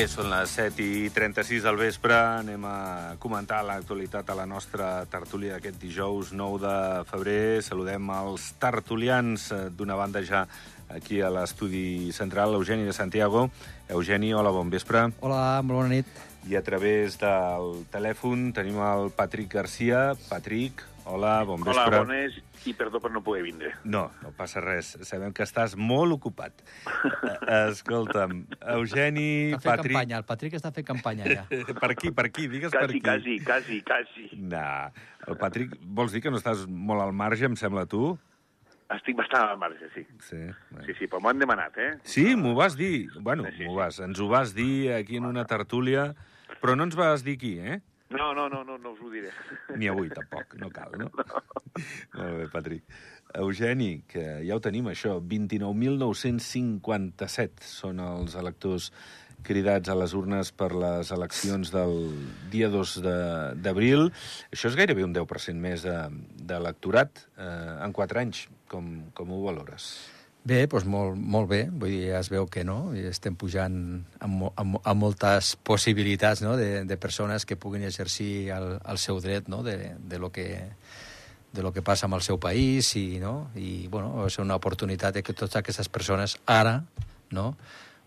Bé, són les 7 i 36 del vespre. Anem a comentar l'actualitat a la nostra tertúlia d'aquest dijous 9 de febrer. Saludem els tertulians eh, d'una banda ja aquí a l'estudi central, Eugeni de Santiago. Eugeni, hola, bon vespre. Hola, molt bona nit. I a través del telèfon tenim el Patrick Garcia. Patrick, hola, bon vespre. Hola, bones, i perdó per no poder vindre. No, no passa res. Sabem que estàs molt ocupat. Eh, Escolta'm, Eugeni, Està fent Patrick... campanya, el Patrick està fent campanya ja. Per aquí, per aquí, digues per Quasi, aquí. quasi, quasi, quasi. Nah. El Patrick, vols dir que no estàs molt al marge, em sembla, tu? Estic bastant al marge, sí. Sí. Bé. Sí, sí, però m'ho han demanat, eh? Sí, m'ho vas dir. Bueno, Sí, sí, m'ho sí. vas, ens ho vas dir aquí en una tertúlia, però no ens vas dir qui, eh? No, no, no, no, no us ho diré. Ni avui, tampoc, no cal, no? Molt bé, Patrick. Eugeni, que ja ho tenim, això, 29.957 són els electors cridats a les urnes per les eleccions del dia 2 de- d'abril. Això és gairebé un 10% més de- d'electorat eh, en 4 anys. Com, com ho valores? Bé, doncs molt, molt bé. Vull dir, ja es veu que no, i estem pujant amb, amb, amb moltes possibilitats no? de, de persones que puguin exercir el, el seu dret no? de, de, lo que, de lo que passa amb el seu país i, no? i bueno, és una oportunitat de que totes aquestes persones ara no?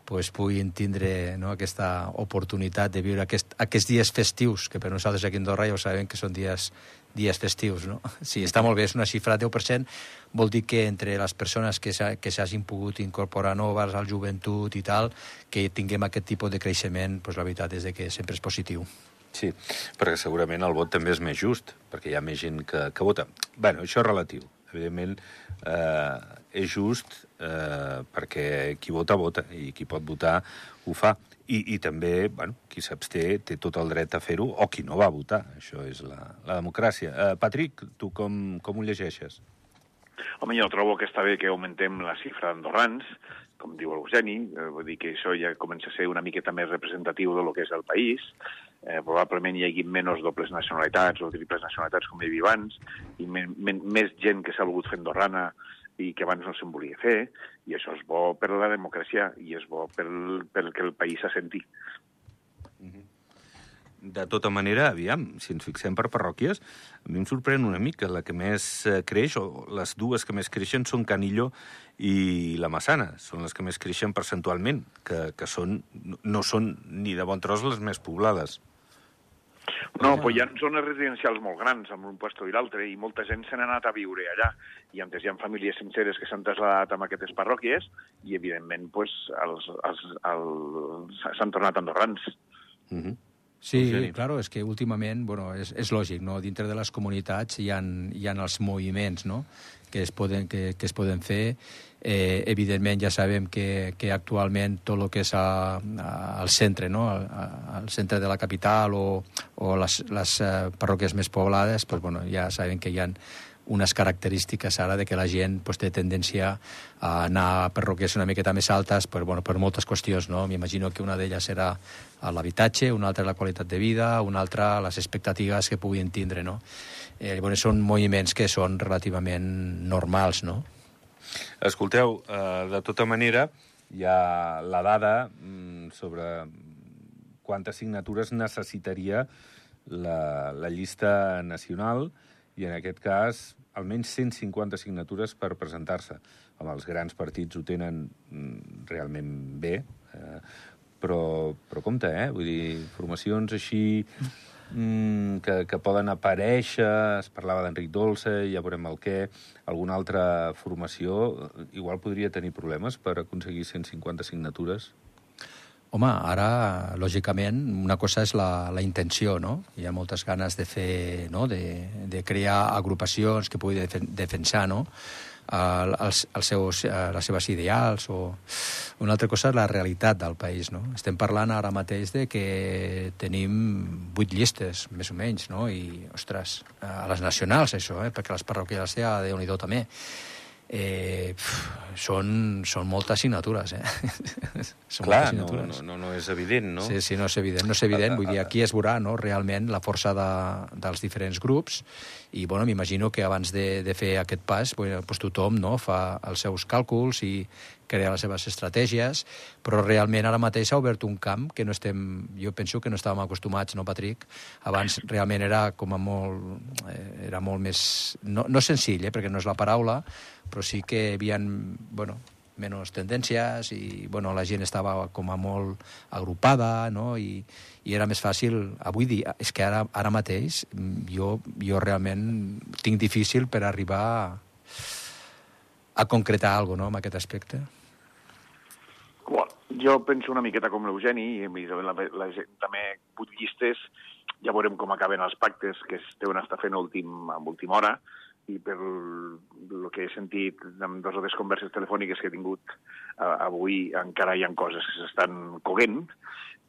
Pues puguin tindre no, aquesta oportunitat de viure aquest, aquests dies festius, que per nosaltres aquí a Andorra ja ho sabem que són dies, dies festius. No? Sí, està molt bé, és una xifra de 10%, vol dir que entre les persones que s'ha- que s'hagin pogut incorporar noves al joventut i tal, que tinguem aquest tipus de creixement, pues la veritat és que sempre és positiu. Sí, perquè segurament el vot també és més just, perquè hi ha més gent que, que vota. bueno, això és relatiu. Evidentment, eh, és just eh, perquè qui vota, vota, i qui pot votar ho fa. I, i també, bueno, qui s'absté té tot el dret a fer-ho, o qui no va votar. Això és la, la democràcia. Eh, Patrick, tu com, com ho llegeixes? Home, jo trobo que està bé que augmentem la xifra d'andorrans, com diu l'Eugeni, eh, vull dir que això ja comença a ser una miqueta més representatiu de lo que és el país. Eh, probablement hi hagi menys dobles nacionalitats o triples nacionalitats com hi havia abans, i men, men, més gent que s'ha volgut fer andorrana i que abans no se'n volia fer, i això és bo per la democràcia i és bo per, per que el país s'assenti. De tota manera, aviam, si ens fixem per parròquies, a mi em sorprèn una mica. La que més eh, creix, o les dues que més creixen, són Canillo i la Massana. Són les que més creixen percentualment, que, que són, no són ni de bon tros les més poblades. No, però hi ha zones residencials molt grans, amb un puesto i l'altre, i molta gent se n'ha anat a viure allà. I antes hi ha famílies senceres que s'han traslladat a aquestes parròquies i, evidentment, pues, els, els, els, s'han tornat andorrans. Uh -huh. Sí, Eugeni. claro, és que últimament, bueno, és, és lògic, no? Dintre de les comunitats hi ha, hi ha els moviments, no?, que es poden, que, que es poden fer. Eh, evidentment, ja sabem que, que actualment tot el que és a, a, al centre, no?, al centre de la capital o, o les, les eh, parròquies més poblades, pues, bueno, ja sabem que hi ha unes característiques ara de que la gent pues, té tendència a anar a parròquies una miqueta més altes per, bueno, per moltes qüestions. No? M'imagino que una d'elles serà l'habitatge, una altra la qualitat de vida, una altra les expectatives que puguin tindre. No? Eh, bueno, són moviments que són relativament normals, no? Escolteu, eh, de tota manera, hi ha la dada mm, sobre quantes signatures necessitaria la, la llista nacional i, en aquest cas, almenys 150 signatures per presentar-se. Home, els grans partits ho tenen mm, realment bé, eh, però, però compte, eh? Vull dir, formacions així mm, que, que poden aparèixer, es parlava d'Enric Dolce, ja veurem el què, alguna altra formació, igual podria tenir problemes per aconseguir 150 signatures. Home, ara, lògicament, una cosa és la, la intenció, no? Hi ha moltes ganes de fer, no?, de, de crear agrupacions que puguin defen defensar, no?, el, els, els seus, eh, les seves ideals o... Una altra cosa és la realitat del país, no? Estem parlant ara mateix de que tenim vuit llistes, més o menys, no? I, ostres, a les nacionals, això, eh? Perquè les parroquials ja, déu nhi també eh, pf, són, són moltes signatures, eh? són Clar, moltes no, signatures. no, no, no és evident, no? Sí, sí, no és evident, no és evident. Vull dir, aquí es veurà no, realment la força de, dels diferents grups I bueno, m'imagino que abans de, de fer aquest pas pues tothom no, fa els seus càlculs i crea les seves estratègies, però realment ara mateix s'ha obert un camp que no estem, jo penso que no estàvem acostumats, no, Patrick? Abans realment era com a molt, eh, era molt més, no, no senzill, eh, perquè no és la paraula, però sí que hi havia, bueno, menys tendències i bueno, la gent estava com a molt agrupada no? I, i era més fàcil avui dia, és que ara, ara mateix jo, jo realment tinc difícil per arribar a, a concretar alguna no, en aquest aspecte Bueno, jo penso una miqueta com l'Eugeni, i la, la gent també vuit llistes, ja veurem com acaben els pactes que es deuen estar fent últim, a última hora, i per el que he sentit en dues o tres converses telefòniques que he tingut uh, avui encara hi ha coses que s'estan coguent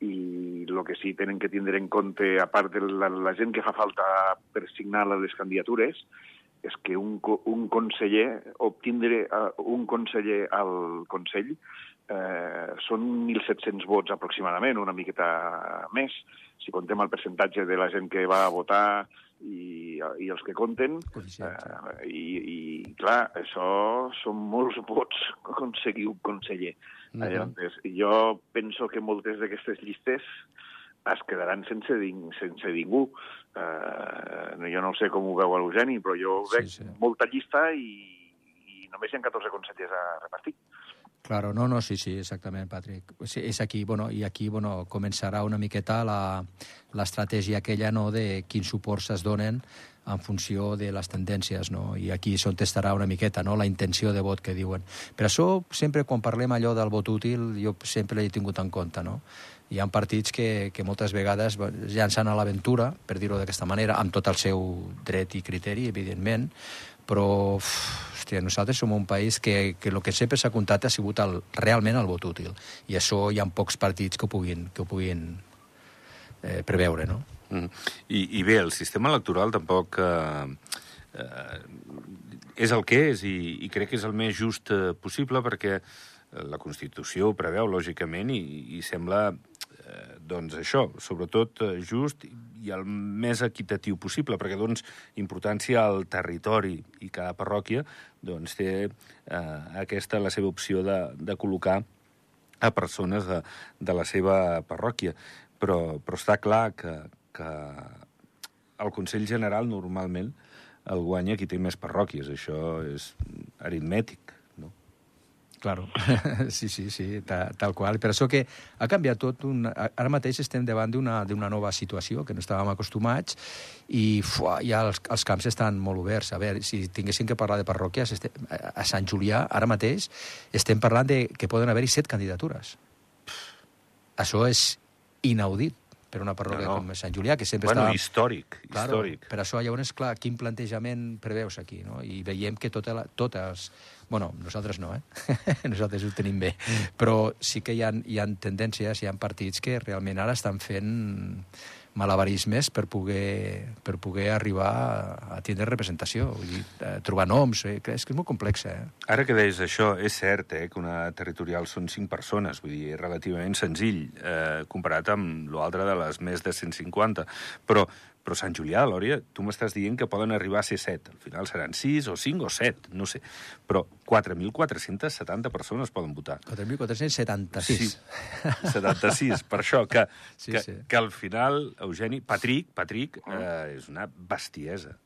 i el que sí tenen que tindre en compte, a part de la, la gent que fa falta per signar les candidatures, és que un, un conseller, obtindre uh, un conseller al Consell eh, són 1.700 vots aproximadament, una miqueta més. Si contem el percentatge de la gent que va votar i, i els que compten, eh, i, i clar, això són molts vots aconseguir un conseller. Uh -huh. Llavors, jo penso que moltes d'aquestes llistes es quedaran sense, sense ningú. Eh, jo no sé com ho veu l'Eugeni, però jo veig sí, sí. molta llista i, i només hi ha 14 consellers a repartir. Claro, no, no, sí, sí, exactament, Patrick. Sí, és aquí, bueno, i aquí, bueno, començarà una miqueta l'estratègia aquella, no?, de quins suports es donen en funció de les tendències, no? I aquí s'on testarà una miqueta, no?, la intenció de vot que diuen. Per això, sempre quan parlem allò del vot útil, jo sempre l'he tingut en compte, no? Hi ha partits que, que moltes vegades llancen a l'aventura, per dir-ho d'aquesta manera, amb tot el seu dret i criteri, evidentment, però hòstia, nosaltres som un país que, que el que sempre s'ha comptat ha sigut el, realment el vot útil. I això hi ha pocs partits que ho puguin, que ho puguin eh, preveure, no? Mm. I, I bé, el sistema electoral tampoc eh, eh, és el que és i, i crec que és el més just eh, possible perquè la Constitució preveu, lògicament, i, i sembla eh, doncs això, sobretot eh, just i el més equitatiu possible, perquè doncs importància al territori i cada parròquia doncs, té eh, aquesta la seva opció de, de col·locar a persones de, de la seva parròquia. Però, però està clar que, que el Consell General normalment el guanya qui té més parròquies. Això és aritmètic. Claro, sí, sí, sí, tal, tal qual. Per això que ha canviat tot. Un... Ara mateix estem davant d'una nova situació que no estàvem acostumats i fuà, ja els, els camps estan molt oberts. A veure, si tinguéssim que parlar de parròquies, este... a Sant Julià, ara mateix, estem parlant de que poden haver-hi set candidatures. Això és inaudit per una parròquia no, no. com Sant Julià, que sempre bueno, està... històric, claro, històric. Per això, llavors, clar, quin plantejament preveus aquí, no? I veiem que tota la, totes... Bueno, nosaltres no, eh? nosaltres ho tenim bé. Però sí que hi ha, hi ha tendències, hi ha partits que realment ara estan fent malabarismes per poder, per poder arribar a tindre representació, vull dir, eh, trobar noms, eh, és que és molt complex. Eh? Ara que deies això, és cert eh, que una territorial són cinc persones, vull dir, és relativament senzill eh, comparat amb l'altre de les més de 150, però però Sant Julià de Lòria, tu m'estàs dient que poden arribar a ser 7. Al final seran 6 o 5 o 7, no sé. Però 4.470 persones poden votar. 4.476. Sí, 76. Per això que, sí, que, sí. que al final, Eugeni, Patrick, Patrick eh, és una bestiesa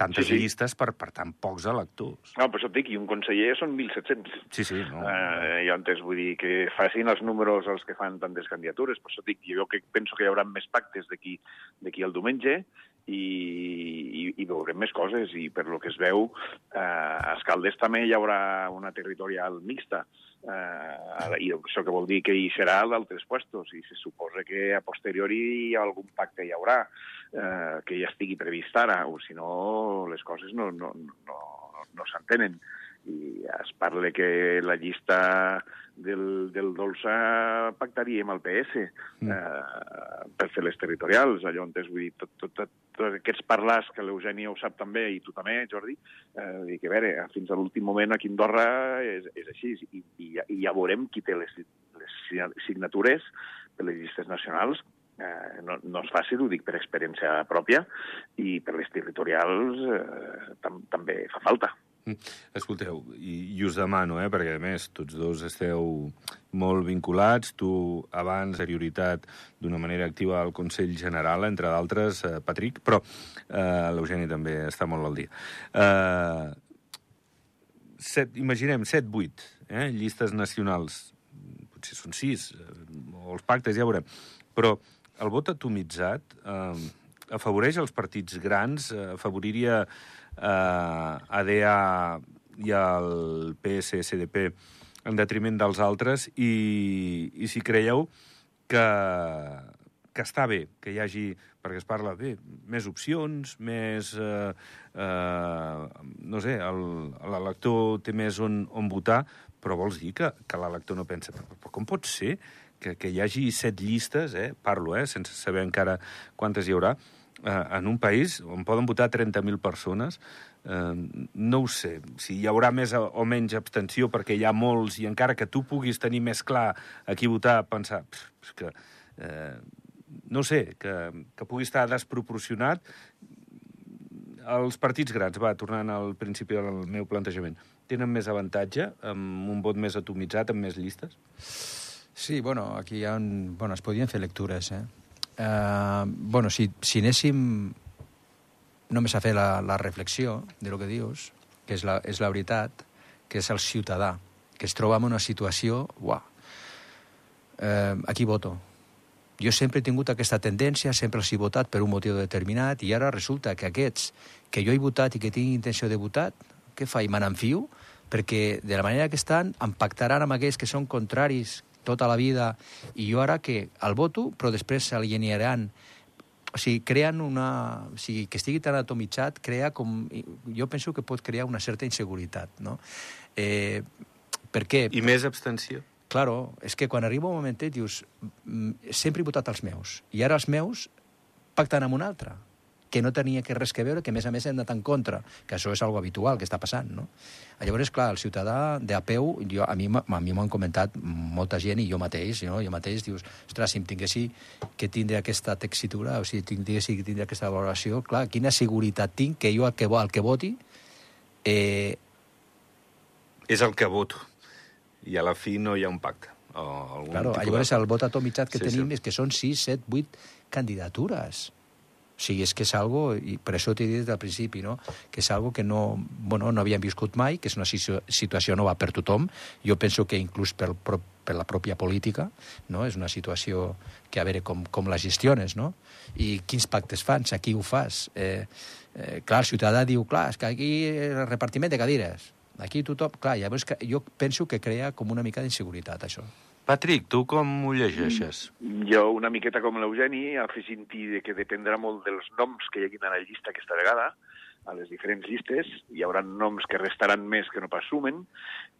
tantes sí, sí. llistes per, per tan pocs electors. No, però això et dic, i un conseller són 1.700. Sí, sí. No. Eh, jo antes vull dir que facin els números els que fan tantes candidatures, per això et dic, jo que penso que hi haurà més pactes d'aquí al diumenge, i, i, i veurem més coses, i per lo que es veu, eh, a Escaldes també hi haurà una territorial mixta, eh, i això que vol dir que hi serà d'altres puestos, i se suposa que a posteriori algun pacte hi haurà, eh, que ja estigui previst ara, o si no, les coses no, no, no, no s'entenen i es parla que la llista del, del Dolça pactaria amb el PS mm. eh, per fer les territorials. Allò on és, vull dir, tot, tot, tot, tot aquests parlars que l'Eugeni ho sap també, i tu també, Jordi, eh, dir que, a veure, fins a l'últim moment aquí a Andorra és, és així, i, i, i ja veurem qui té les, les signatures de les llistes nacionals Eh, no, no és fàcil, ho dic per experiència pròpia, i per les territorials eh, tam també fa falta. Mm. Escolteu, i, i us demano, eh, perquè a més tots dos esteu molt vinculats, tu abans prioritat d'una manera activa al Consell General, entre d'altres, eh, Patrick, però eh, l'Eugeni també està molt al dia. Eh, set, imaginem 7-8 eh, llistes nacionals, potser són 6, eh, o els pactes, ja veurem, però el vot atomitzat eh, afavoreix els partits grans, eh, afavoriria eh, ADA i el PSCDP en detriment dels altres i, i si creieu que, que està bé que hi hagi, perquè es parla bé, més opcions, més... Eh, eh, no sé, l'elector té més on, on votar, però vols dir que, que l'elector no pensa però, però com pot ser que, que hi hagi set llistes, eh, parlo, eh, sense saber encara quantes hi haurà, eh, en un país on poden votar 30.000 persones, eh, no ho sé, si hi haurà més o menys abstenció perquè hi ha molts i encara que tu puguis tenir més clar a qui votar, pensar pff, que, eh, no sé, que, que pugui estar desproporcionat, els partits grans, va, tornant al principi del meu plantejament, tenen més avantatge amb un vot més atomitzat, amb més llistes? Sí, bueno, aquí hi ha un... Bueno, es podien fer lectures, eh? Uh, bueno, si, si anéssim només a fer la, la reflexió de lo que dius, que és la, és la veritat, que és el ciutadà, que es troba en una situació... Uah, eh, aquí voto. Jo sempre he tingut aquesta tendència, sempre els he votat per un motiu determinat, i ara resulta que aquests que jo he votat i que tinc intenció de votar, què faig? Me n'enfio? Perquè de la manera que estan, em pactaran amb aquells que són contraris tota la vida, i jo ara que el voto, però després s'alienaran o sigui, creen una... O sigui, que estigui tan atomitzat crea com... Jo penso que pot crear una certa inseguretat, no? Eh, per què? I més abstenció? Claro, és que quan arriba un momentet dius mm, sempre he votat els meus, i ara els meus pacten amb un altre que no tenia que res que veure, que a més a més hem anat en contra, que això és algo habitual que està passant, no? Llavors, clar, el ciutadà de a peu, jo, a mi m'ho han comentat molta gent i jo mateix, no? jo mateix dius, ostres, si em tinguessi que tindre aquesta textura, o si tinguessi que tindre aquesta valoració, clar, quina seguretat tinc que jo el que, el que voti eh... és el que voto i a la fi no hi ha un pacte. O algun claro, llavors de... el vot atomitzat que sí, tenim sí. és que són 6, 7, 8 candidatures. Sigui, és que és algo, i per això t'he dit al principi, no? que és algo que no, bueno, no havíem viscut mai, que és una situació nova per tothom. Jo penso que inclús per, per la pròpia política, no? és una situació que a veure com, com la gestiones, no? I quins pactes fans, a qui ho fas? Eh, eh, clar, el ciutadà diu, clar, és que aquí el repartiment de cadires, aquí tothom... Clar, llavors jo penso que crea com una mica d'inseguretat, això. Patrick, tu com ho llegeixes? Jo una miqueta com l'Eugeni, afegint-hi que dependrà molt dels noms que hi hagin a la llista aquesta vegada, a les diferents llistes, hi haurà noms que restaran més que no pas sumen,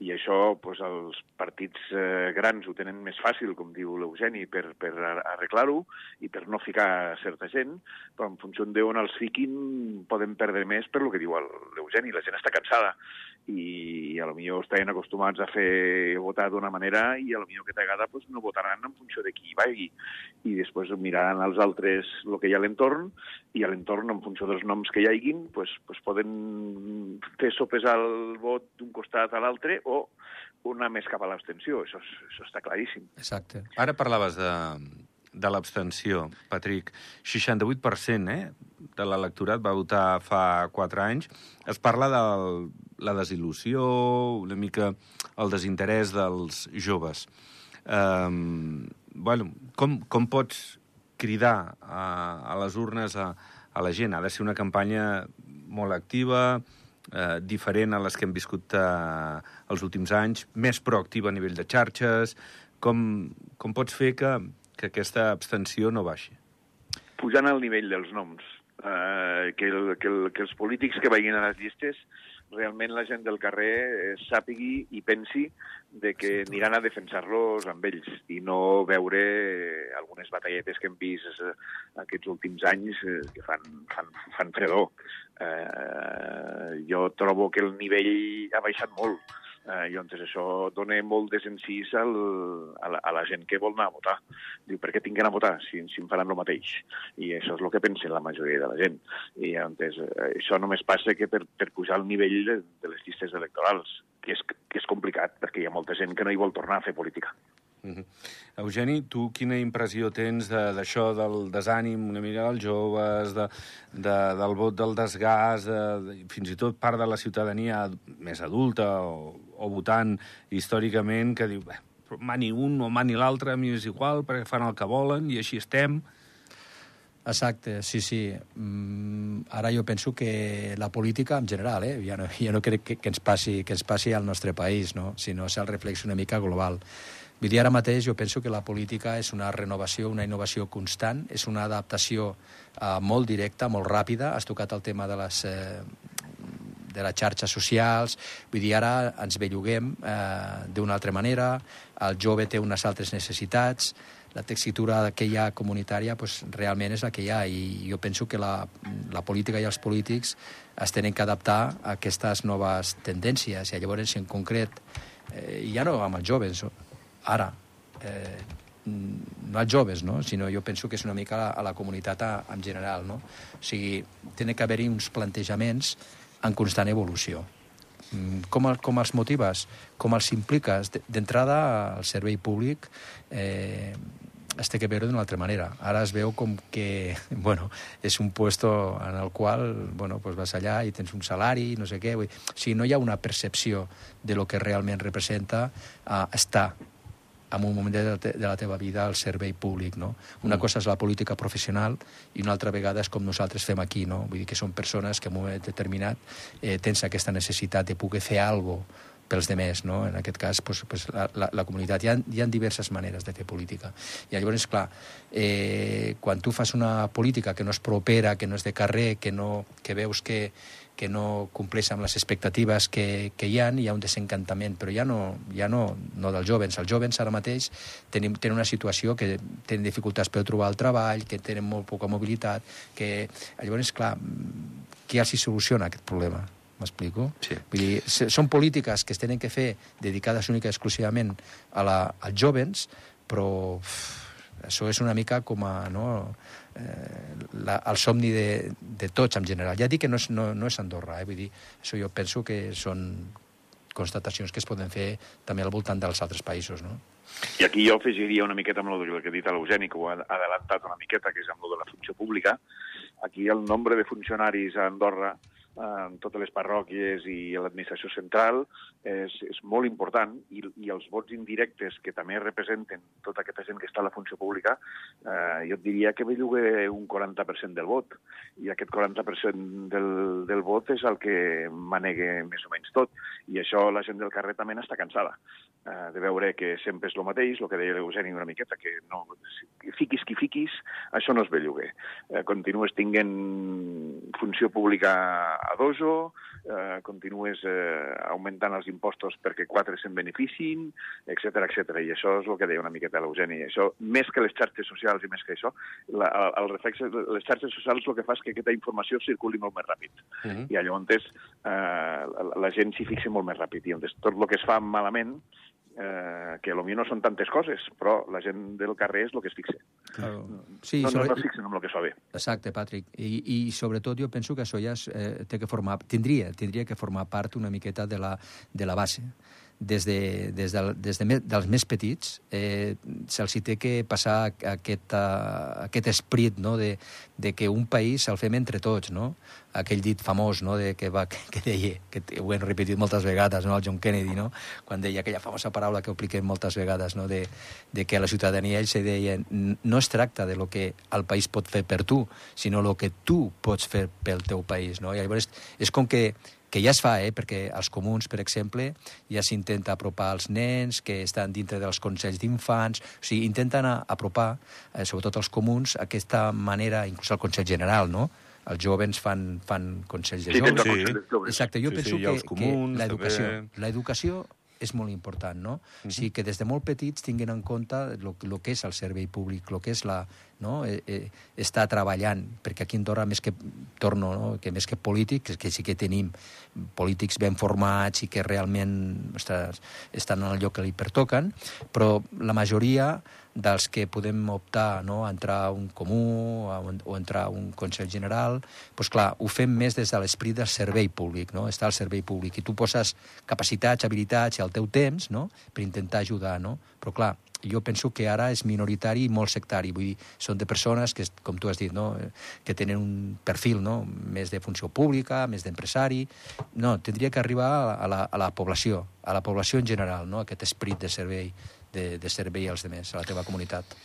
i això doncs, els partits eh, grans ho tenen més fàcil, com diu l'Eugeni, per, per arreglar-ho i per no ficar certa gent, però en funció d'on els fiquin poden perdre més per lo que diu l'Eugeni. La gent està cansada i a lo millor estaven acostumats a fer votar d'una manera i a lo millor aquesta vegada pues, no votaran en funció de qui vagi i després miraran als altres el que hi ha a l'entorn i a l'entorn, en funció dels noms que hi haguin, pues, pues poden fer sopesar el vot d'un costat a l'altre o una més cap a l'abstenció. Això, això està claríssim. Exacte. Ara parlaves de, de l'abstenció, Patrick. 68% eh, de l'electorat va votar fa 4 anys. Es parla de la desil·lusió, una mica el desinterès dels joves. Um, bueno, com, com pots cridar a, a les urnes a, a la gent? Ha de ser una campanya molt activa, eh, diferent a les que hem viscut eh, els últims anys, més proactiva a nivell de xarxes. Com, com pots fer que, que aquesta abstenció no baixi? Pujant al nivell dels noms. Eh, que, el, que, el, que els polítics que vagin a les llistes realment la gent del carrer eh, sàpigui i pensi de que aniran a defensar-los amb ells i no veure algunes batalletes que hem vist eh, aquests últims anys eh, que fan, fan, fan fredor. Eh, jo trobo que el nivell ha baixat molt Eh, I llavors això dona molt desencís al, a, la, a la gent que vol anar a votar. Diu, per què tinguin a votar si, si em faran el mateix? I això és el que pensa la majoria de la gent. I eh, això només passa que per, per pujar el nivell de, de les llistes electorals, que és, que és complicat, perquè hi ha molta gent que no hi vol tornar a fer política. Mm -hmm. Eugeni, tu quina impressió tens d'això, de, del desànim una mica dels joves, de, de, del vot del desgàs, de, de, fins i tot part de la ciutadania més adulta o, o votant històricament que diu, mani un o mani l'altre, a mi és igual, perquè fan el que volen i així estem... Exacte, sí, sí. Mm, ara jo penso que la política en general, eh, ja no, ja no crec que, que, ens passi, que ens passi al nostre país, no? sinó és el reflex una mica global. Vull dir, ara mateix jo penso que la política és una renovació, una innovació constant, és una adaptació eh, molt directa, molt ràpida. Has tocat el tema de les, eh, de les xarxes socials. Vull dir, ara ens belluguem eh, d'una altra manera, el jove té unes altres necessitats, la textura que hi ha comunitària pues, realment és la que hi ha i jo penso que la, la política i els polítics es tenen que adaptar a aquestes noves tendències i llavors en concret eh, ja no amb els joves, ara, eh, no als joves, no? sinó jo penso que és una mica a la, a la comunitat a, en general. No? O sigui, tenen que haver-hi uns plantejaments en constant evolució. Mm, com, el, com els motives? Com els impliques? D'entrada, el servei públic eh, es té que veure d'una altra manera. Ara es veu com que bueno, és un puesto en el qual bueno, pues vas allà i tens un salari, no sé què. Vull... O sigui, no hi ha una percepció de lo que realment representa uh, estar en un moment de, de la teva vida al servei públic, no? Una mm. cosa és la política professional i una altra vegada és com nosaltres fem aquí, no? Vull dir que són persones que en un moment determinat eh, tens aquesta necessitat de poder fer alguna cosa pels demés, no? En aquest cas, pues, pues, la, la, la comunitat. Hi ha, hi ha diverses maneres de fer política. I llavors, clar, eh, quan tu fas una política que no és propera, que no és de carrer, que, no, que veus que, que no compleix amb les expectatives que, que hi ha, hi ha un desencantament, però ja no, ja no, no dels jovens. Els jovens ara mateix tenen, tenen una situació que tenen dificultats per trobar el treball, que tenen molt poca mobilitat, que llavors, clar, qui els hi soluciona aquest problema? M'explico? Sí. Vull dir, són polítiques que es tenen que fer dedicades única i exclusivament a la, als jovens, però uf, això és una mica com a... No, la, el somni de, de tots en general. Ja dic que no és, no, no és Andorra, eh? vull dir, això jo penso que són constatacions que es poden fer també al voltant dels altres països, no? I aquí jo afegiria una miqueta amb el que ha dit l'Eugeni, que ho ha adelantat una miqueta, que és amb el de la funció pública. Aquí el nombre de funcionaris a Andorra en totes les parròquies i l'administració central és, és molt important i, i els vots indirectes que també representen tota aquesta gent que està a la funció pública, eh, jo et diria que belluga un 40% del vot i aquest 40% del, del vot és el que manega més o menys tot i això la gent del carrer també n'està cansada eh, de veure que sempre és el mateix, el que deia l'Eugeni una miqueta, que no, fiquis qui fiquis, això no es belluga. Eh, continues tinguent funció pública a dojo, eh, continues eh, augmentant els impostos perquè quatre se'n beneficin, etc etc. I això és el que deia una miqueta l'Eugeni. Això, més que les xarxes socials i més que això, la, el, el reflex, les xarxes socials el que fa és que aquesta informació circuli molt més ràpid. Uh -huh. I llavors eh, la, la gent s'hi fixa molt més ràpid. I llavors tot el que es fa malament eh, que potser no són tantes coses, però la gent del carrer és el que es fixa. Claro. Sí, no, sobre... no, no es fixen en el que bé. Exacte, Patrick. I, i sobretot jo penso que això ja es, eh, té que formar, tindria, tindria que formar part una miqueta de la, de la base des, de, des, del, des de, dels més petits eh, se'ls té que passar aquest, uh, aquest esprit no? de, de que un país se'l fem entre tots, no? aquell dit famós no? de que, va, que, que deia, que ho hem repetit moltes vegades, no? el John Kennedy, no? quan deia aquella famosa paraula que apliquem moltes vegades, no? de, de que a la ciutadania ell se deia no es tracta de lo que el país pot fer per tu, sinó el que tu pots fer pel teu país. No? I llavors és com que que ja es fa, eh, perquè als comuns, per exemple, ja s'intenta apropar als nens que estan dintre dels consells d'infants, o sigui, intenten apropar, eh, sobretot als comuns, aquesta manera, inclús al Consell General, no?, els jovens fan, fan consells de sí, joves. Sí, Exacte, jo sí, penso sí, que, comuns, que l'educació, l'educació és molt important, no? Uh -huh. O sigui, que des de molt petits tinguin en compte el que és el servei públic, el que és la, no? eh, eh, està treballant, perquè aquí a Andorra, més que, torno, no? que més que polítics, que sí que tenim polítics ben formats i que realment ostres, estan en el lloc que li pertoquen, però la majoria dels que podem optar no, a entrar a un comú o entrar a un Consell General, doncs clar, ho fem més des de l'esprit del servei públic, no? està al servei públic, i tu poses capacitats, habilitats i el teu temps no? per intentar ajudar, no? però clar, jo penso que ara és minoritari i molt sectari, vull dir, són de persones que, com tu has dit, no? que tenen un perfil no? més de funció pública, més d'empresari, no, tindria que arribar a la, a la població, a la població en general, no? aquest esperit de servei de, de servei als demés, a la teva comunitat.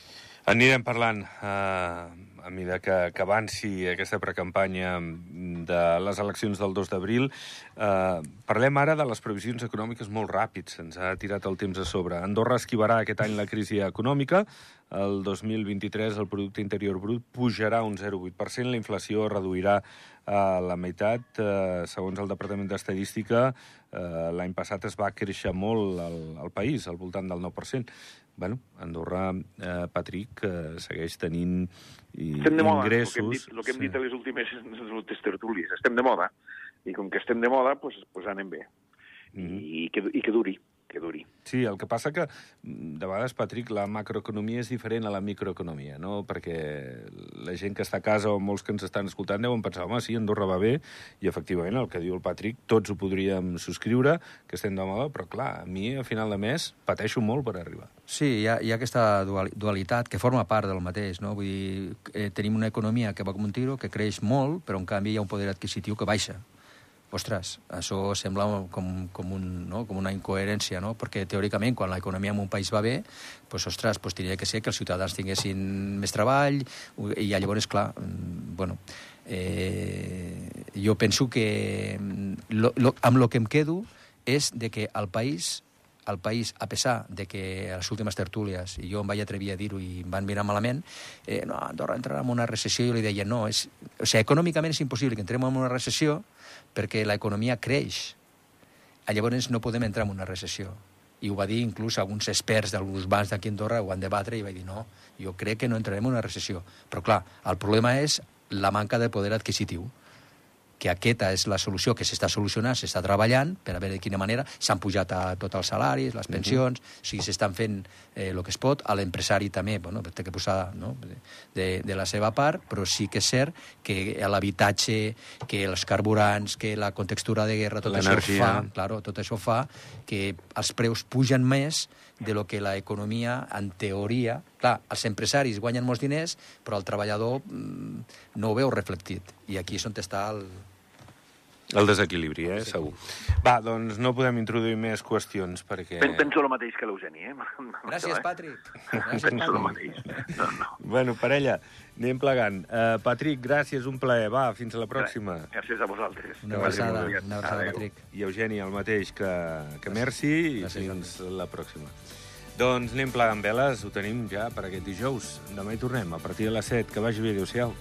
Anirem parlant eh, a mesura que, que avanci aquesta precampanya de les eleccions del 2 d'abril. Eh, parlem ara de les previsions econòmiques molt ràpid, se'ns ha tirat el temps a sobre. Andorra esquivarà aquest any la crisi econòmica, el 2023 el producte interior brut pujarà un 0,8%, la inflació reduirà a la meitat. Eh, segons el Departament d'Estadística, eh, l'any passat es va créixer molt al, al país, al voltant del 9%. Bueno, Andorra, eh, Patrick, eh, segueix tenint i, estem de moda, ingressos... El que hem dit, el que hem sí. dit a les últimes, les tertúlies. Estem de moda, i com que estem de moda, pues, pues anem bé. Mm -hmm. I, que, I que duri que duri. Sí, el que passa que, mm, de vegades, Patrick, la macroeconomia és diferent a la microeconomia, no? Perquè la gent que està a casa o molts que ens estan escoltant deuen pensar, home, sí, Andorra va bé, i efectivament, el que diu el Patrick, tots ho podríem subscriure, que estem de moda, però clar, a mi, a final de mes, pateixo molt per arribar. Sí, hi ha, hi ha aquesta dualitat que forma part del mateix, no? Vull dir, eh, tenim una economia que va com un tiro, que creix molt, però en canvi hi ha un poder adquisitiu que baixa ostres, això sembla com, com, un, no? com una incoherència, no? perquè teòricament quan l'economia en un país va bé, doncs, ostres, doncs tindria que ser que els ciutadans tinguessin més treball, i llavors, clar, mm, bueno, eh, jo penso que lo, lo, amb el que em quedo és de que el país el país, a pesar de que a les últimes tertúlies, i jo em vaig atrevir a dir-ho i em van mirar malament, eh, no, Andorra entrarà en una recessió, i jo li deia, no, és, o sigui, econòmicament és impossible que entrem en una recessió perquè l'economia creix. Llavors no podem entrar en una recessió. I ho va dir inclús alguns experts d'alguns bancs d'aquí a Andorra, ho van debatre i va dir, no, jo crec que no entrarem en una recessió. Però clar, el problema és la manca de poder adquisitiu que aquesta és la solució que s'està solucionant, s'està treballant per a veure de quina manera s'han pujat a tots els salaris, les pensions, uh -huh. o sigui, s'estan fent eh, el que es pot, a l'empresari també, bueno, té que posar no, de, de la seva part, però sí que és cert que l'habitatge, que els carburants, que la contextura de guerra, tot això fa, claro, tot això fa que els preus pugen més de lo que l'economia, en teoria... Clar, els empresaris guanyen molts diners, però el treballador mm, no ho veu reflectit. I aquí és on està el, el desequilibri, eh? Sí. segur. Va, doncs no podem introduir més qüestions, perquè... Penso el mateix que l'Eugeni, eh? Gràcies, Patrick. Gràcies, Penso el mateix. No, no. Bueno, parella, anem plegant. Uh, Patrick, gràcies, un plaer. Va, fins a la pròxima. Gràcies a vosaltres. Una abraçada, una abraçada, Patrick. I Eugeni, el mateix que, que merci, gràcies, i fins gràcies. la pròxima. Doncs anem plegant veles, ho tenim ja per aquest dijous. Demà hi tornem, a partir de les 7. Que vagi bé, adéu-siau.